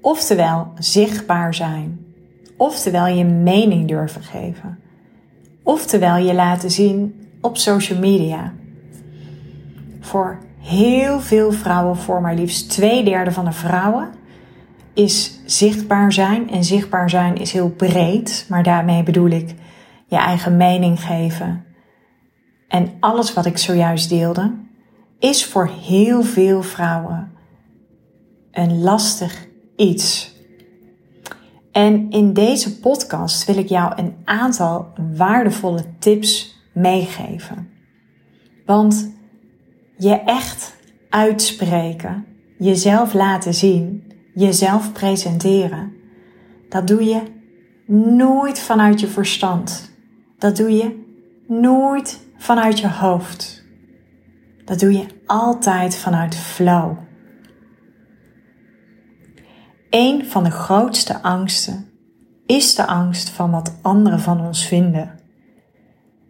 Oftewel zichtbaar zijn. Oftewel je mening durven geven. Oftewel je laten zien op social media. Voor heel veel vrouwen, voor maar liefst twee derde van de vrouwen, is zichtbaar zijn. En zichtbaar zijn is heel breed, maar daarmee bedoel ik je eigen mening geven. En alles wat ik zojuist deelde, is voor heel veel vrouwen een lastig iets. En in deze podcast wil ik jou een aantal waardevolle tips meegeven. Want je echt uitspreken, jezelf laten zien, jezelf presenteren, dat doe je nooit vanuit je verstand. Dat doe je nooit vanuit je hoofd. Dat doe je altijd vanuit flow. Een van de grootste angsten is de angst van wat anderen van ons vinden.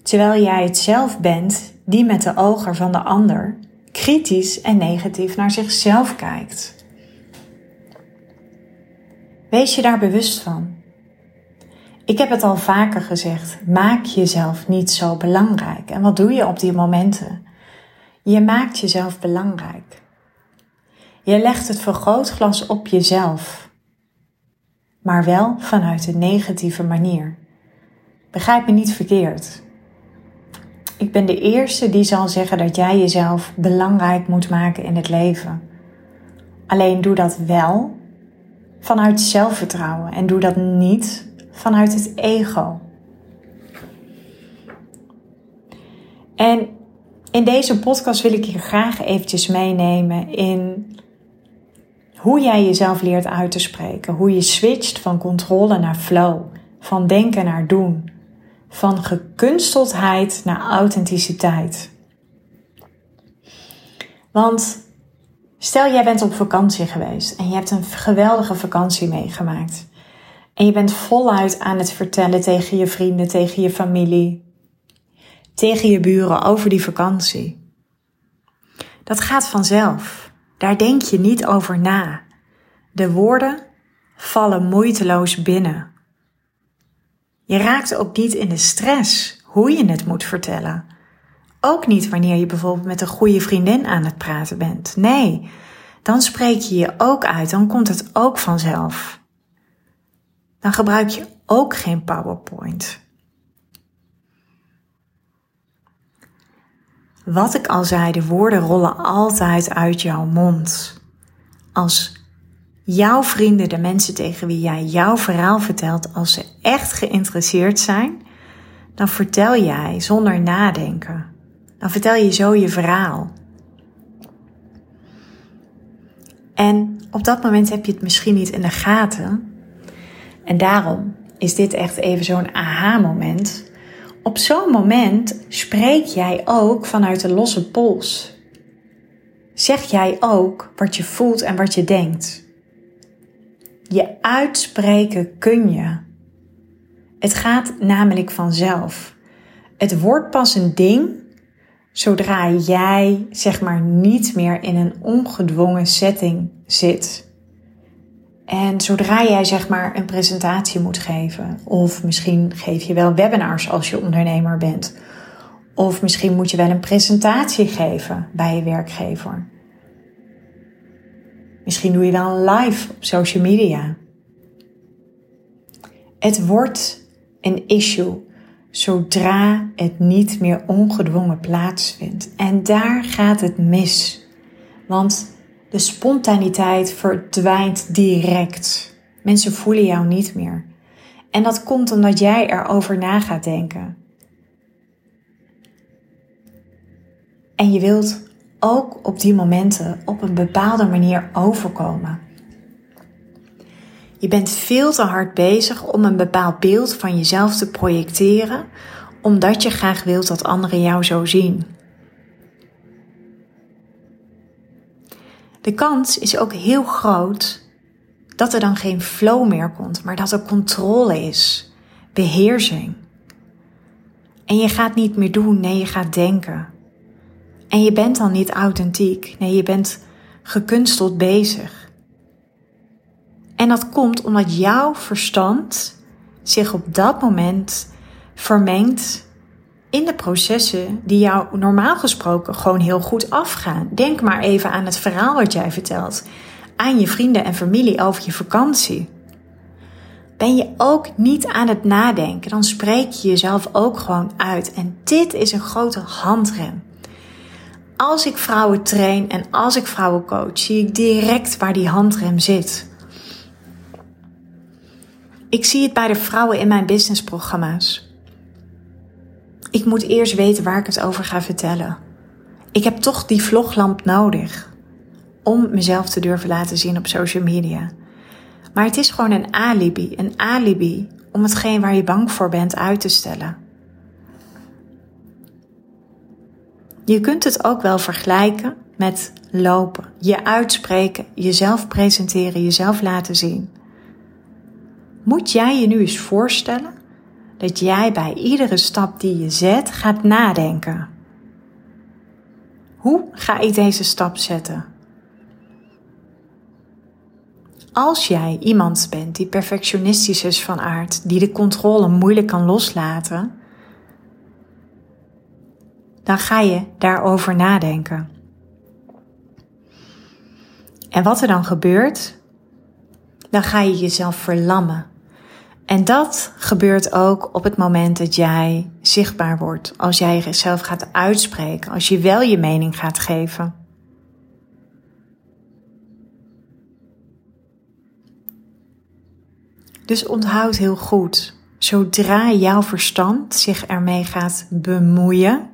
Terwijl jij het zelf bent die met de ogen van de ander kritisch en negatief naar zichzelf kijkt. Wees je daar bewust van. Ik heb het al vaker gezegd, maak jezelf niet zo belangrijk. En wat doe je op die momenten? Je maakt jezelf belangrijk. Je legt het vergrootglas op jezelf, maar wel vanuit een negatieve manier. Begrijp me niet verkeerd. Ik ben de eerste die zal zeggen dat jij jezelf belangrijk moet maken in het leven. Alleen doe dat wel vanuit zelfvertrouwen en doe dat niet vanuit het ego. En in deze podcast wil ik je graag eventjes meenemen in hoe jij jezelf leert uit te spreken. Hoe je switcht van controle naar flow. Van denken naar doen. Van gekunsteldheid naar authenticiteit. Want stel jij bent op vakantie geweest en je hebt een geweldige vakantie meegemaakt. En je bent voluit aan het vertellen tegen je vrienden, tegen je familie, tegen je buren over die vakantie. Dat gaat vanzelf. Daar denk je niet over na. De woorden vallen moeiteloos binnen. Je raakt ook niet in de stress hoe je het moet vertellen. Ook niet wanneer je bijvoorbeeld met een goede vriendin aan het praten bent. Nee, dan spreek je je ook uit, dan komt het ook vanzelf. Dan gebruik je ook geen PowerPoint. Wat ik al zei, de woorden rollen altijd uit jouw mond. Als jouw vrienden, de mensen tegen wie jij jouw verhaal vertelt, als ze echt geïnteresseerd zijn, dan vertel jij zonder nadenken. Dan vertel je zo je verhaal. En op dat moment heb je het misschien niet in de gaten. En daarom is dit echt even zo'n aha-moment op zo'n moment spreek jij ook vanuit de losse pols. Zeg jij ook wat je voelt en wat je denkt. Je uitspreken kun je. Het gaat namelijk vanzelf. Het wordt pas een ding zodra jij zeg maar niet meer in een ongedwongen setting zit. En zodra jij zeg maar een presentatie moet geven, of misschien geef je wel webinars als je ondernemer bent, of misschien moet je wel een presentatie geven bij je werkgever. Misschien doe je wel een live op social media. Het wordt een issue zodra het niet meer ongedwongen plaatsvindt. En daar gaat het mis. Want de spontaniteit verdwijnt direct. Mensen voelen jou niet meer. En dat komt omdat jij erover na gaat denken. En je wilt ook op die momenten op een bepaalde manier overkomen. Je bent veel te hard bezig om een bepaald beeld van jezelf te projecteren, omdat je graag wilt dat anderen jou zo zien. De kans is ook heel groot dat er dan geen flow meer komt, maar dat er controle is, beheersing. En je gaat niet meer doen, nee, je gaat denken. En je bent dan niet authentiek, nee, je bent gekunsteld bezig. En dat komt omdat jouw verstand zich op dat moment vermengt in de processen die jou normaal gesproken gewoon heel goed afgaan. Denk maar even aan het verhaal wat jij vertelt aan je vrienden en familie over je vakantie. Ben je ook niet aan het nadenken, dan spreek je jezelf ook gewoon uit. En dit is een grote handrem. Als ik vrouwen train en als ik vrouwen coach, zie ik direct waar die handrem zit. Ik zie het bij de vrouwen in mijn businessprogramma's. Ik moet eerst weten waar ik het over ga vertellen. Ik heb toch die vloglamp nodig om mezelf te durven laten zien op social media. Maar het is gewoon een alibi, een alibi om hetgeen waar je bang voor bent uit te stellen. Je kunt het ook wel vergelijken met lopen, je uitspreken, jezelf presenteren, jezelf laten zien. Moet jij je nu eens voorstellen dat jij bij iedere stap die je zet gaat nadenken? Hoe ga ik deze stap zetten? Als jij iemand bent die perfectionistisch is van aard, die de controle moeilijk kan loslaten, dan ga je daarover nadenken. En wat er dan gebeurt, dan ga je jezelf verlammen. En dat gebeurt ook op het moment dat jij zichtbaar wordt, als jij jezelf gaat uitspreken, als je wel je mening gaat geven. Dus onthoud heel goed, zodra jouw verstand zich ermee gaat bemoeien,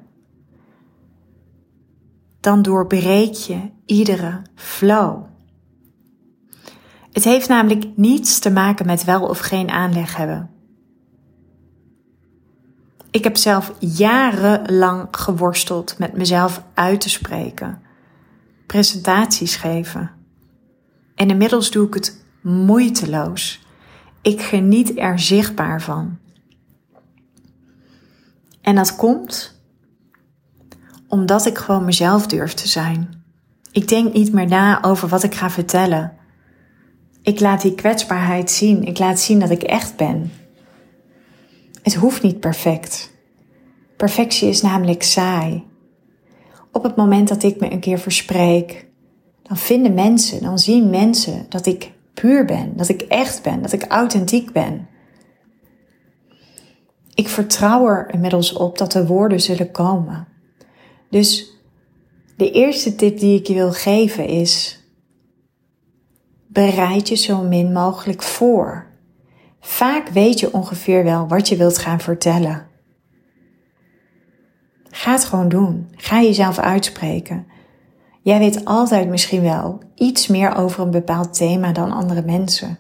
dan doorbreek je iedere flow. Het heeft namelijk niets te maken met wel of geen aanleg hebben. Ik heb zelf jarenlang geworsteld met mezelf uit te spreken, presentaties geven. En inmiddels doe ik het moeiteloos. Ik geniet er zichtbaar van. En dat komt omdat ik gewoon mezelf durf te zijn. Ik denk niet meer na over wat ik ga vertellen. Ik laat die kwetsbaarheid zien. Ik laat zien dat ik echt ben. Het hoeft niet perfect. Perfectie is namelijk saai. Op het moment dat ik me een keer verspreek, dan vinden mensen, dan zien mensen dat ik puur ben, dat ik echt ben, dat ik authentiek ben. Ik vertrouw er inmiddels op dat de woorden zullen komen. Dus de eerste tip die ik je wil geven is: bereid je zo min mogelijk voor. Vaak weet je ongeveer wel wat je wilt gaan vertellen. Ga het gewoon doen. Ga jezelf uitspreken. Jij weet altijd misschien wel iets meer over een bepaald thema dan andere mensen.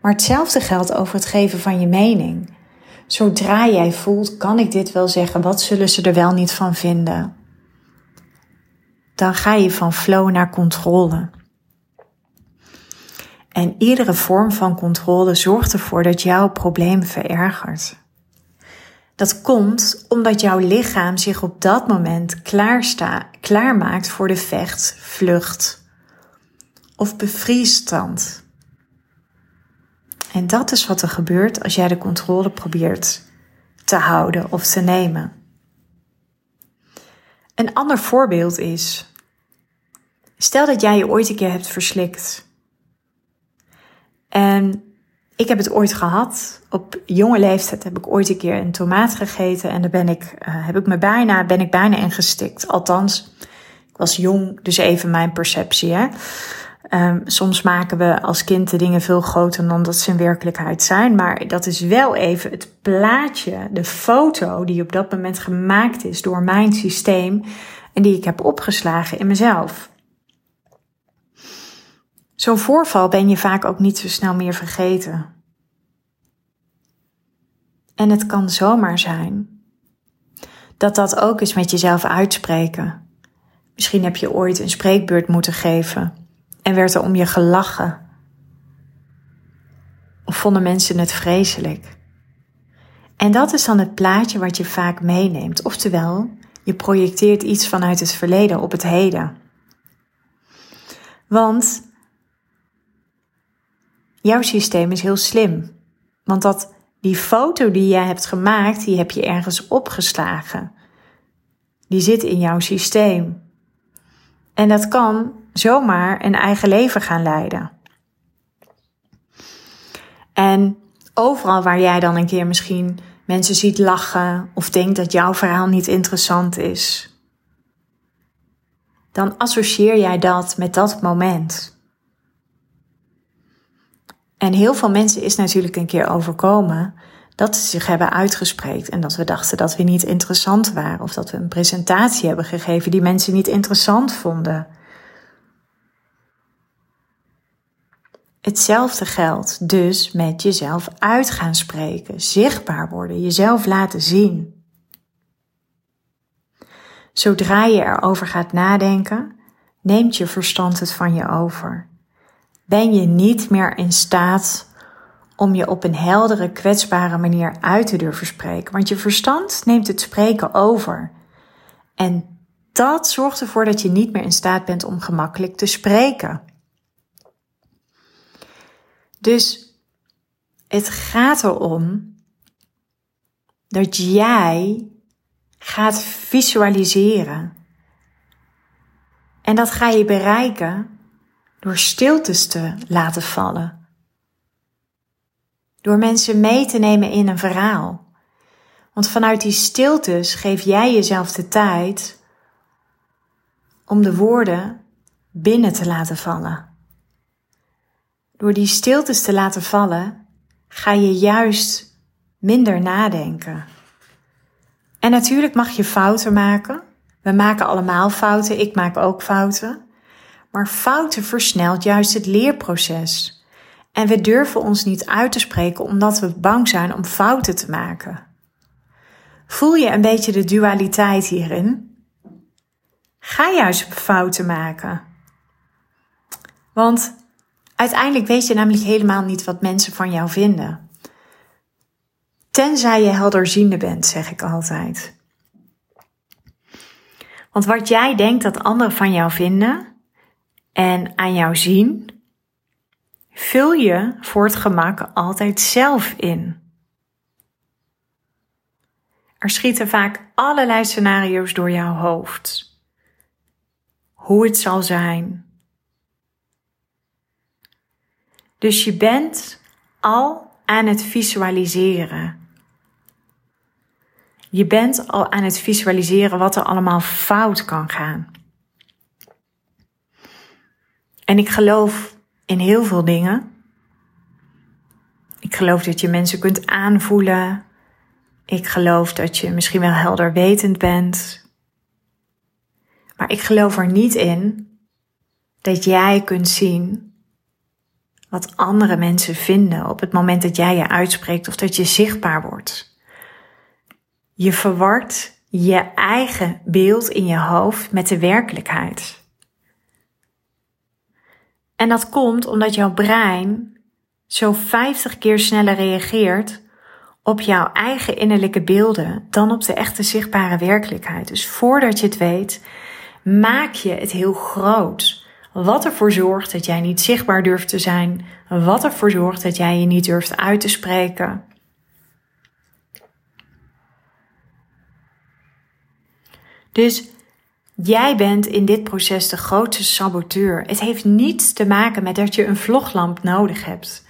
Maar hetzelfde geldt over het geven van je mening. Zodra jij voelt, kan ik dit wel zeggen, wat zullen ze er wel niet van vinden? Dan ga je van flow naar controle. En iedere vorm van controle zorgt ervoor dat jouw probleem verergert. Dat komt omdat jouw lichaam zich op dat moment klaarmaakt voor de vecht, vlucht of bevriesstand. En dat is wat er gebeurt als jij de controle probeert te houden of te nemen. Een ander voorbeeld is, stel dat jij je ooit een keer hebt verslikt. En ik heb het ooit gehad. Op jonge leeftijd heb ik ooit een keer een tomaat gegeten en daar ben ik, uh, heb ik me bijna, ben ik bijna in gestikt. Althans, ik was jong, dus even mijn perceptie. Hè? Um, soms maken we als kind de dingen veel groter dan dat ze in werkelijkheid zijn. Maar dat is wel even het plaatje, de foto die op dat moment gemaakt is door mijn systeem en die ik heb opgeslagen in mezelf. Zo'n voorval ben je vaak ook niet zo snel meer vergeten. En het kan zomaar zijn dat dat ook is met jezelf uitspreken. Misschien heb je ooit een spreekbeurt moeten geven en werd er om je gelachen. Of vonden mensen het vreselijk. En dat is dan het plaatje wat je vaak meeneemt. Oftewel, je projecteert iets vanuit het verleden op het heden. Want jouw systeem is heel slim. Want dat, die foto die jij hebt gemaakt, die heb je ergens opgeslagen. Die zit in jouw systeem. En dat kan zomaar een eigen leven gaan leiden. En overal waar jij dan een keer misschien mensen ziet lachen of denkt dat jouw verhaal niet interessant is, dan associeer jij dat met dat moment. En heel veel mensen is natuurlijk een keer overkomen dat ze zich hebben uitgesproken en dat we dachten dat we niet interessant waren of dat we een presentatie hebben gegeven die mensen niet interessant vonden. Hetzelfde geldt dus met jezelf uit gaan spreken, zichtbaar worden, jezelf laten zien. Zodra je erover gaat nadenken, neemt je verstand het van je over. Ben je niet meer in staat om je op een heldere, kwetsbare manier uit te durven spreken, want je verstand neemt het spreken over. En dat zorgt ervoor dat je niet meer in staat bent om gemakkelijk te spreken. Dus het gaat erom dat jij gaat visualiseren. En dat ga je bereiken door stiltes te laten vallen. Door mensen mee te nemen in een verhaal. Want vanuit die stiltes geef jij jezelf de tijd om de woorden binnen te laten vallen. Door die stiltes te laten vallen, ga je juist minder nadenken. En natuurlijk mag je fouten maken. We maken allemaal fouten, ik maak ook fouten. Maar fouten versnelt juist het leerproces. En we durven ons niet uit te spreken omdat we bang zijn om fouten te maken. Voel je een beetje de dualiteit hierin? Ga juist fouten maken. Want Uiteindelijk weet je namelijk helemaal niet wat mensen van jou vinden. Tenzij je helderziende bent, zeg ik altijd. Want wat jij denkt dat anderen van jou vinden en aan jou zien, vul je voor het gemak altijd zelf in. Er schieten vaak allerlei scenario's door jouw hoofd. Hoe het zal zijn, Dus je bent al aan het visualiseren. Je bent al aan het visualiseren wat er allemaal fout kan gaan. En ik geloof in heel veel dingen. Ik geloof dat je mensen kunt aanvoelen. Ik geloof dat je misschien wel helderwetend bent. Maar ik geloof er niet in dat jij kunt zien wat andere mensen vinden op het moment dat jij je uitspreekt of dat je zichtbaar wordt. Je verwart je eigen beeld in je hoofd met de werkelijkheid. En dat komt omdat jouw brein zo 50 keer sneller reageert op jouw eigen innerlijke beelden dan op de echte zichtbare werkelijkheid. Dus voordat je het weet, maak je het heel groot. Wat ervoor zorgt dat jij niet zichtbaar durft te zijn. Wat ervoor zorgt dat jij je niet durft uit te spreken. Dus jij bent in dit proces de grootste saboteur. Het heeft niets te maken met dat je een vloglamp nodig hebt.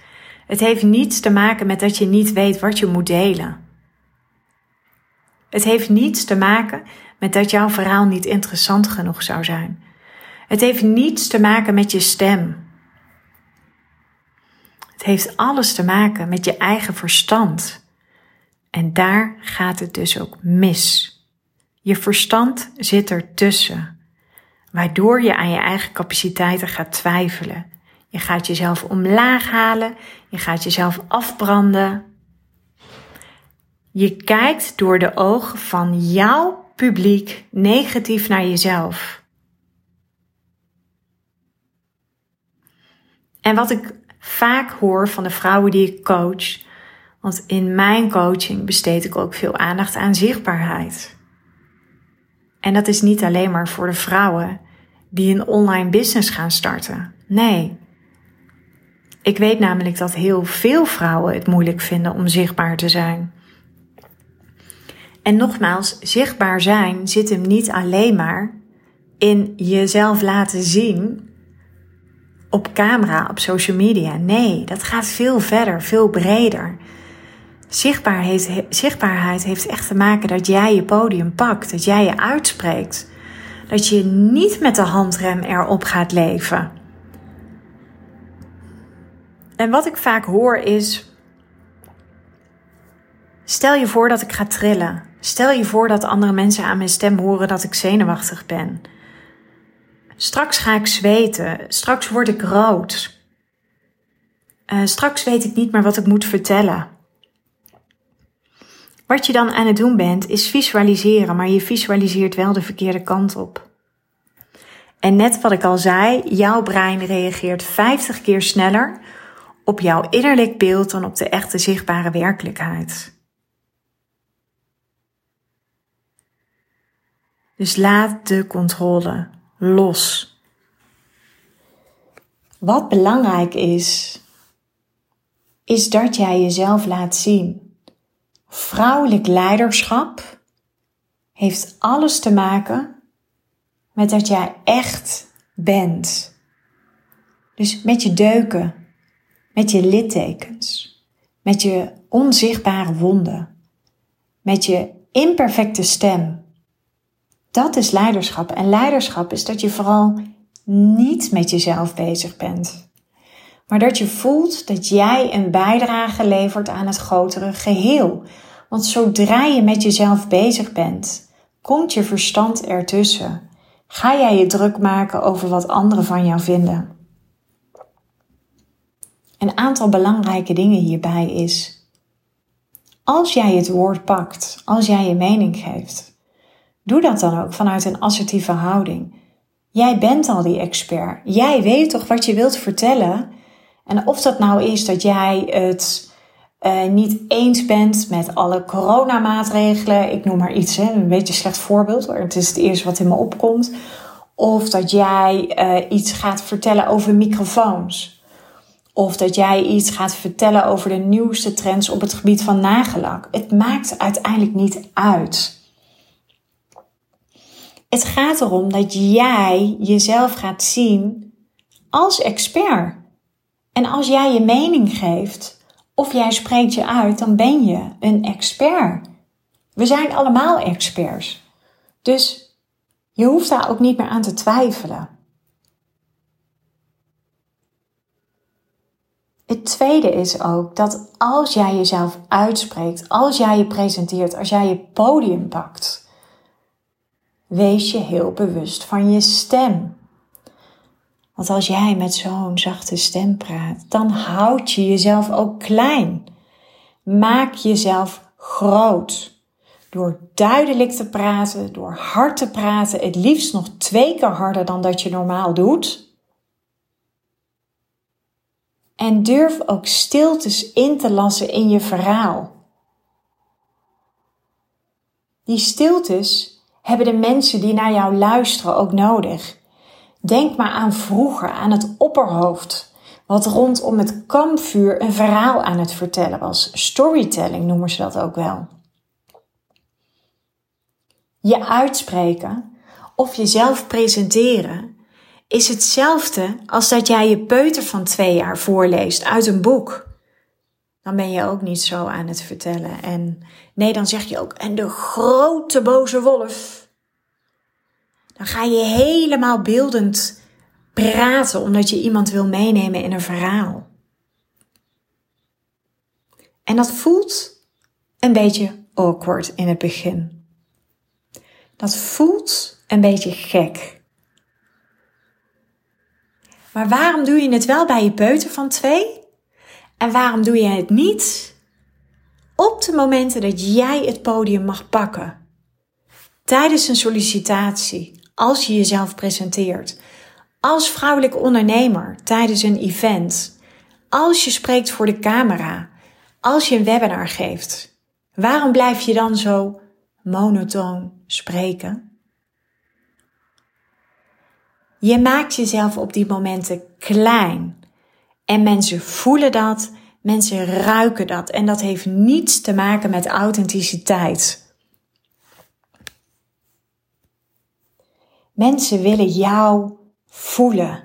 Het heeft niets te maken met dat je niet weet wat je moet delen. Het heeft niets te maken met dat jouw verhaal niet interessant genoeg zou zijn. Het heeft niets te maken met je stem. Het heeft alles te maken met je eigen verstand. En daar gaat het dus ook mis. Je verstand zit ertussen, waardoor je aan je eigen capaciteiten gaat twijfelen. Je gaat jezelf omlaag halen. Je gaat jezelf afbranden. Je kijkt door de ogen van jouw publiek negatief naar jezelf. En wat ik vaak hoor van de vrouwen die ik coach, want in mijn coaching besteed ik ook veel aandacht aan zichtbaarheid. En dat is niet alleen maar voor de vrouwen die een online business gaan starten. Nee. Ik weet namelijk dat heel veel vrouwen het moeilijk vinden om zichtbaar te zijn. En nogmaals, zichtbaar zijn zit hem niet alleen maar in jezelf laten zien op camera, op social media. Nee, dat gaat veel verder, veel breder. Zichtbaarheid, zichtbaarheid heeft echt te maken dat jij je podium pakt, dat jij je uitspreekt. Dat je niet met de handrem erop gaat leven. En wat ik vaak hoor is: stel je voor dat ik ga trillen. Stel je voor dat andere mensen aan mijn stem horen dat ik zenuwachtig ben. Straks ga ik zweten. Straks word ik rood. Uh, straks weet ik niet meer wat ik moet vertellen. Wat je dan aan het doen bent, is visualiseren, maar je visualiseert wel de verkeerde kant op. En net wat ik al zei, jouw brein reageert 50 keer sneller op jouw innerlijk beeld dan op de echte zichtbare werkelijkheid. Dus laat de controle los. Wat belangrijk is, is dat jij jezelf laat zien. Vrouwelijk leiderschap heeft alles te maken met dat jij echt bent. Dus met je deuken, met je littekens, met je onzichtbare wonden, met je imperfecte stem dat is leiderschap. En leiderschap is dat je vooral niet met jezelf bezig bent. Maar dat je voelt dat jij een bijdrage levert aan het grotere geheel. Want zodra je met jezelf bezig bent, komt je verstand ertussen. Ga jij je druk maken over wat anderen van jou vinden. Een aantal belangrijke dingen hierbij is: als jij het woord pakt, als jij je mening geeft, Doe dat dan ook vanuit een assertieve houding. Jij bent al die expert. Jij weet toch wat je wilt vertellen. En of dat nou is dat jij het uh, niet eens bent met alle coronamaatregelen. Ik noem maar iets, hè, een beetje een slecht voorbeeld. Maar het is het eerste wat in me opkomt. Of dat jij uh, iets gaat vertellen over microfoons. Of dat jij iets gaat vertellen over de nieuwste trends op het gebied van nagellak. Het maakt uiteindelijk niet uit. Het gaat erom dat jij jezelf gaat zien als expert. En als jij je mening geeft of jij spreekt je uit, dan ben je een expert. We zijn allemaal experts. Dus je hoeft daar ook niet meer aan te twijfelen. Het tweede is ook dat als jij jezelf uitspreekt, als jij je presenteert, als jij je podium pakt, wees je heel bewust van je stem. Want als jij met zo'n zachte stem praat, dan houd je jezelf ook klein. Maak jezelf groot. Door duidelijk te praten, door hard te praten, het liefst nog twee keer harder dan dat je normaal doet. En durf ook stiltes in te lassen in je verhaal. Die stiltes hebben de mensen die naar jou luisteren ook nodig. Denk maar aan vroeger, aan het opperhoofd, wat rondom het kampvuur een verhaal aan het vertellen was. Storytelling noemen ze dat ook wel. Je uitspreken of jezelf presenteren is hetzelfde als dat jij je peuter van twee jaar voorleest uit een boek dan ben je ook niet zo aan het vertellen. En nee, dan zeg je ook, en de grote boze wolf. Dan ga je helemaal beeldend praten, omdat je iemand wil meenemen in een verhaal. En dat voelt een beetje awkward in het begin. Dat voelt een beetje gek. Maar waarom doe je het wel bij je peuter van twee? En waarom doe je het niet op de momenten dat jij het podium mag pakken? Tijdens een sollicitatie, als je jezelf presenteert, als vrouwelijk ondernemer tijdens een event, als je spreekt voor de camera, als je een webinar geeft. Waarom blijf je dan zo monotoon spreken? Je maakt jezelf op die momenten klein. En mensen voelen dat, mensen ruiken dat. En dat heeft niets te maken met authenticiteit. Mensen willen jou voelen.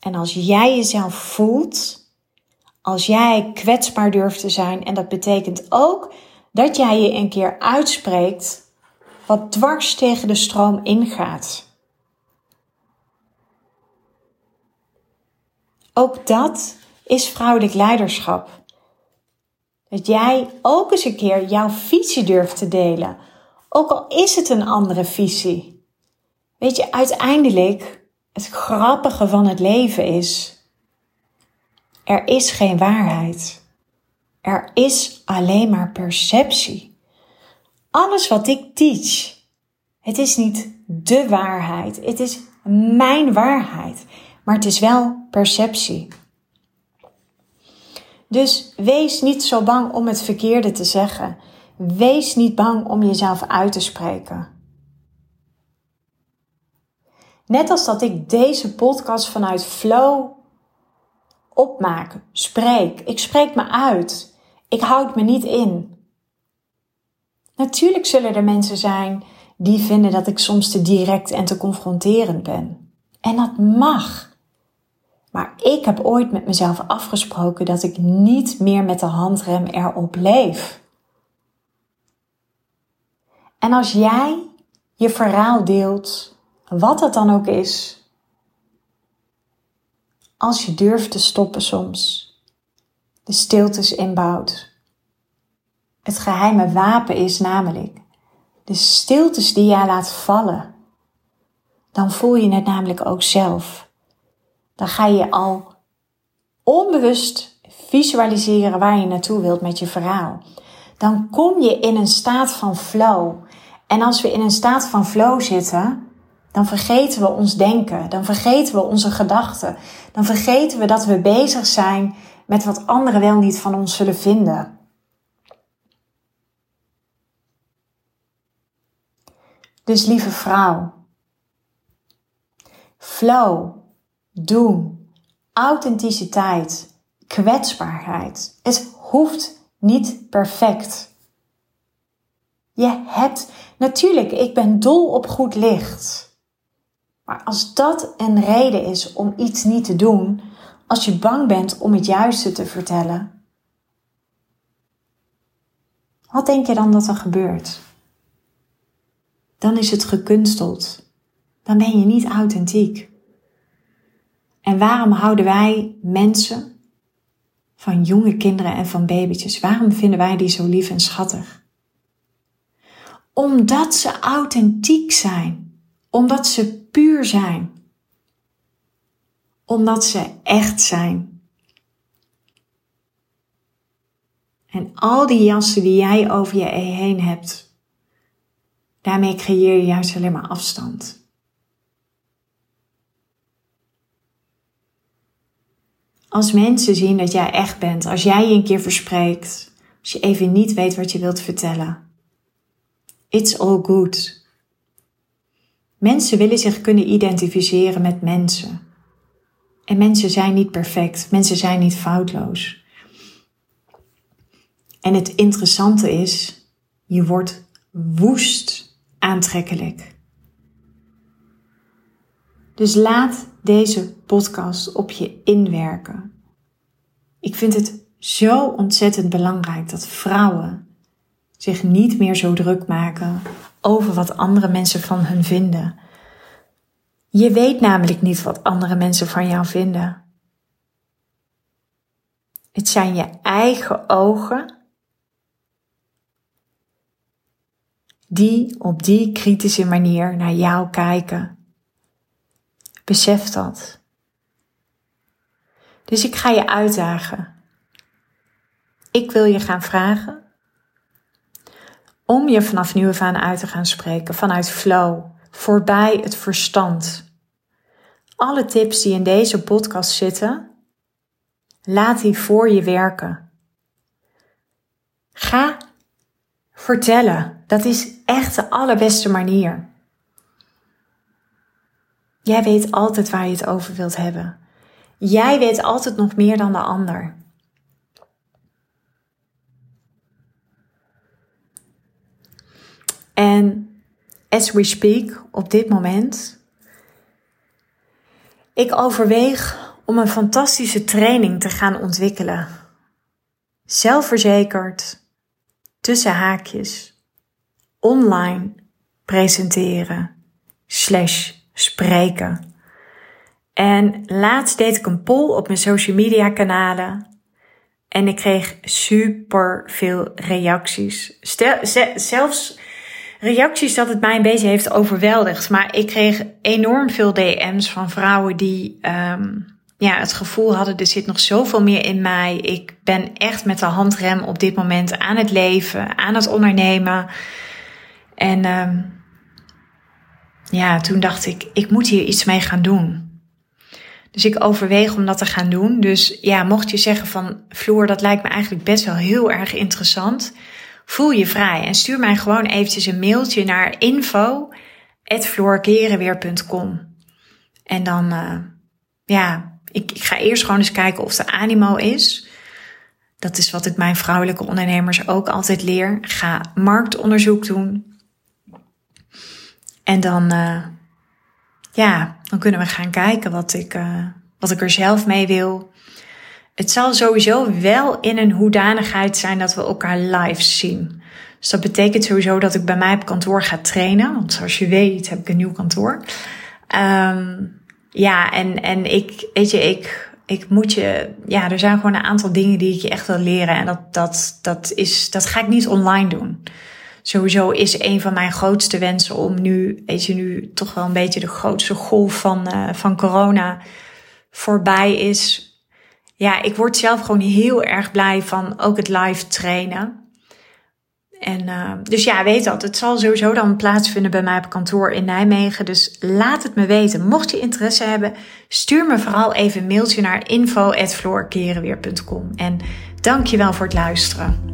En als jij jezelf voelt, als jij kwetsbaar durft te zijn, en dat betekent ook dat jij je een keer uitspreekt wat dwars tegen de stroom ingaat. Ook dat is vrouwelijk leiderschap. Dat jij ook eens een keer jouw visie durft te delen. Ook al is het een andere visie. Weet je, uiteindelijk, het grappige van het leven is, er is geen waarheid. Er is alleen maar perceptie. Alles wat ik teach, het is niet de waarheid. Het is mijn waarheid. Maar het is wel perceptie. Dus wees niet zo bang om het verkeerde te zeggen. Wees niet bang om jezelf uit te spreken. Net als dat ik deze podcast vanuit flow opmaak, spreek. Ik spreek me uit. Ik houd me niet in. Natuurlijk zullen er mensen zijn die vinden dat ik soms te direct en te confronterend ben. En dat mag. Maar ik heb ooit met mezelf afgesproken dat ik niet meer met de handrem erop leef. En als jij je verhaal deelt, wat het dan ook is, als je durft te stoppen soms, de stiltes inbouwt. Het geheime wapen is namelijk de stiltes die jij laat vallen. Dan voel je het namelijk ook zelf. Dan ga je al onbewust visualiseren waar je naartoe wilt met je verhaal. Dan kom je in een staat van flow. En als we in een staat van flow zitten, dan vergeten we ons denken, dan vergeten we onze gedachten, dan vergeten we dat we bezig zijn met wat anderen wel niet van ons zullen vinden. Dus lieve vrouw, flow, doen, authenticiteit, kwetsbaarheid. Het hoeft niet perfect. Je hebt, natuurlijk, ik ben dol op goed licht. Maar als dat een reden is om iets niet te doen, als je bang bent om het juiste te vertellen, wat denk je dan dat er gebeurt? Dan is het gekunsteld. Dan ben je niet authentiek. En waarom houden wij mensen van jonge kinderen en van babytjes, waarom vinden wij die zo lief en schattig? Omdat ze authentiek zijn omdat ze puur zijn. Omdat ze echt zijn. En al die jassen die jij over je heen hebt, daarmee creëer je juist alleen maar afstand. Als mensen zien dat jij echt bent, als jij je een keer verspreekt, als je even niet weet wat je wilt vertellen, it's all good. Mensen willen zich kunnen identificeren met mensen. En mensen zijn niet perfect, mensen zijn niet foutloos. En het interessante is, je wordt woest aantrekkelijk. Dus laat deze podcast op je inwerken. Ik vind het zo ontzettend belangrijk dat vrouwen zich niet meer zo druk maken over wat andere mensen van hun vinden. Je weet namelijk niet wat andere mensen van jou vinden. Het zijn je eigen ogen die op die kritische manier naar jou kijken. Besef dat. Dus ik ga je uitdagen. Ik wil je gaan vragen om je vanaf nu af aan uit te gaan spreken vanuit flow, voorbij het verstand. Alle tips die in deze podcast zitten, laat die voor je werken. Ga vertellen. Dat is echt de allerbeste manier. Jij weet altijd waar je het over wilt hebben. Jij weet altijd nog meer dan de ander. En as we speak, op dit moment, ik overweeg om een fantastische training te gaan ontwikkelen. Zelfverzekerd, tussen haakjes, online presenteren, spreken. En laatst deed ik een poll op mijn social media kanalen. En ik kreeg super veel reacties. Stel, zelfs reacties dat het mij een beetje heeft overweldigd. Maar ik kreeg enorm veel DM's van vrouwen die um, ja, het gevoel hadden, er zit nog zoveel meer in mij. Ik ben echt met de handrem op dit moment aan het leven, aan het ondernemen. En um, ja, toen dacht ik, ik moet hier iets mee gaan doen. Dus ik overweeg om dat te gaan doen. Dus ja, mocht je zeggen van Floor, dat lijkt me eigenlijk best wel heel erg interessant. Voel je vrij en stuur mij gewoon eventjes een mailtje naar info.floorkerenweer.com. En dan, uh, ja, ik, ik ga eerst gewoon eens kijken of er animo is. Dat is wat ik mijn vrouwelijke ondernemers ook altijd leer. Ga marktonderzoek doen. En dan, uh, ja, dan kunnen we gaan kijken wat ik, uh, wat ik er zelf mee wil. Het zal sowieso wel in een hoedanigheid zijn dat we elkaar live zien. Dus dat betekent sowieso dat ik bij mij op kantoor ga trainen. Want zoals je weet heb ik een nieuw kantoor. Um, ja, en, en ik, weet je, ik, ik moet je, ja, er zijn gewoon een aantal dingen die ik je echt wil leren. En dat, dat, dat is, dat ga ik niet online doen sowieso is een van mijn grootste wensen om nu, weet je, nu toch wel een beetje de grootste golf van, uh, van corona voorbij is. Ja, ik word zelf gewoon heel erg blij van ook het live trainen. En uh, dus ja, weet dat. Het zal sowieso dan plaatsvinden bij mij op kantoor in Nijmegen. Dus laat het me weten. Mocht je interesse hebben, stuur me vooral even een mailtje naar info.floorkerenweer.com. En dankjewel voor het luisteren.